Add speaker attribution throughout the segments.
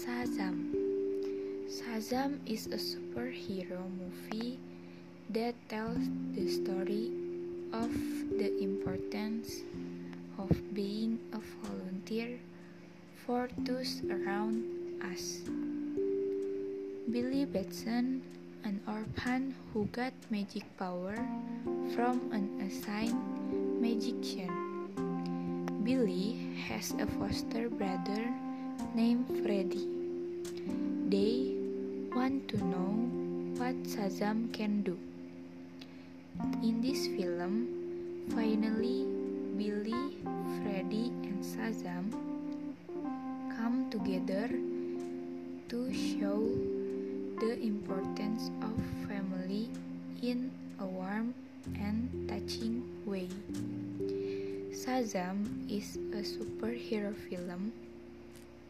Speaker 1: Shazam is a superhero movie that tells the story of the importance of being a volunteer for those around us. Billy Batson, an orphan who got magic power from an assigned magician. Billy has a foster brother named Freddy. They want to know what Shazam can do. In this film, finally Billy, Freddy, and Shazam come together to show the importance of family in a warm and touching way. Shazam is a superhero film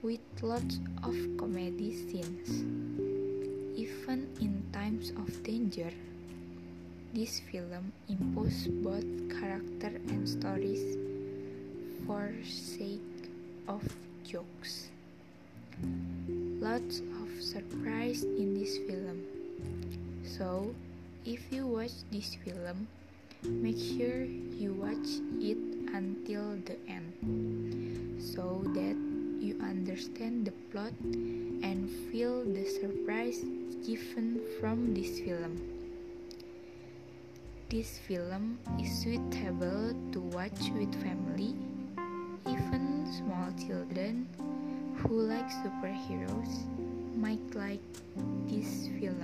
Speaker 1: with lots of comedy scenes. Even in times of danger, this film imposes both character and stories for sake of jokes. Lots of surprise in this film. So, if you watch this film, make sure you watch it until the end so that understand the plot and feel the surprise given from this film. This film is suitable to watch with family, even small children who like superheroes might like this film.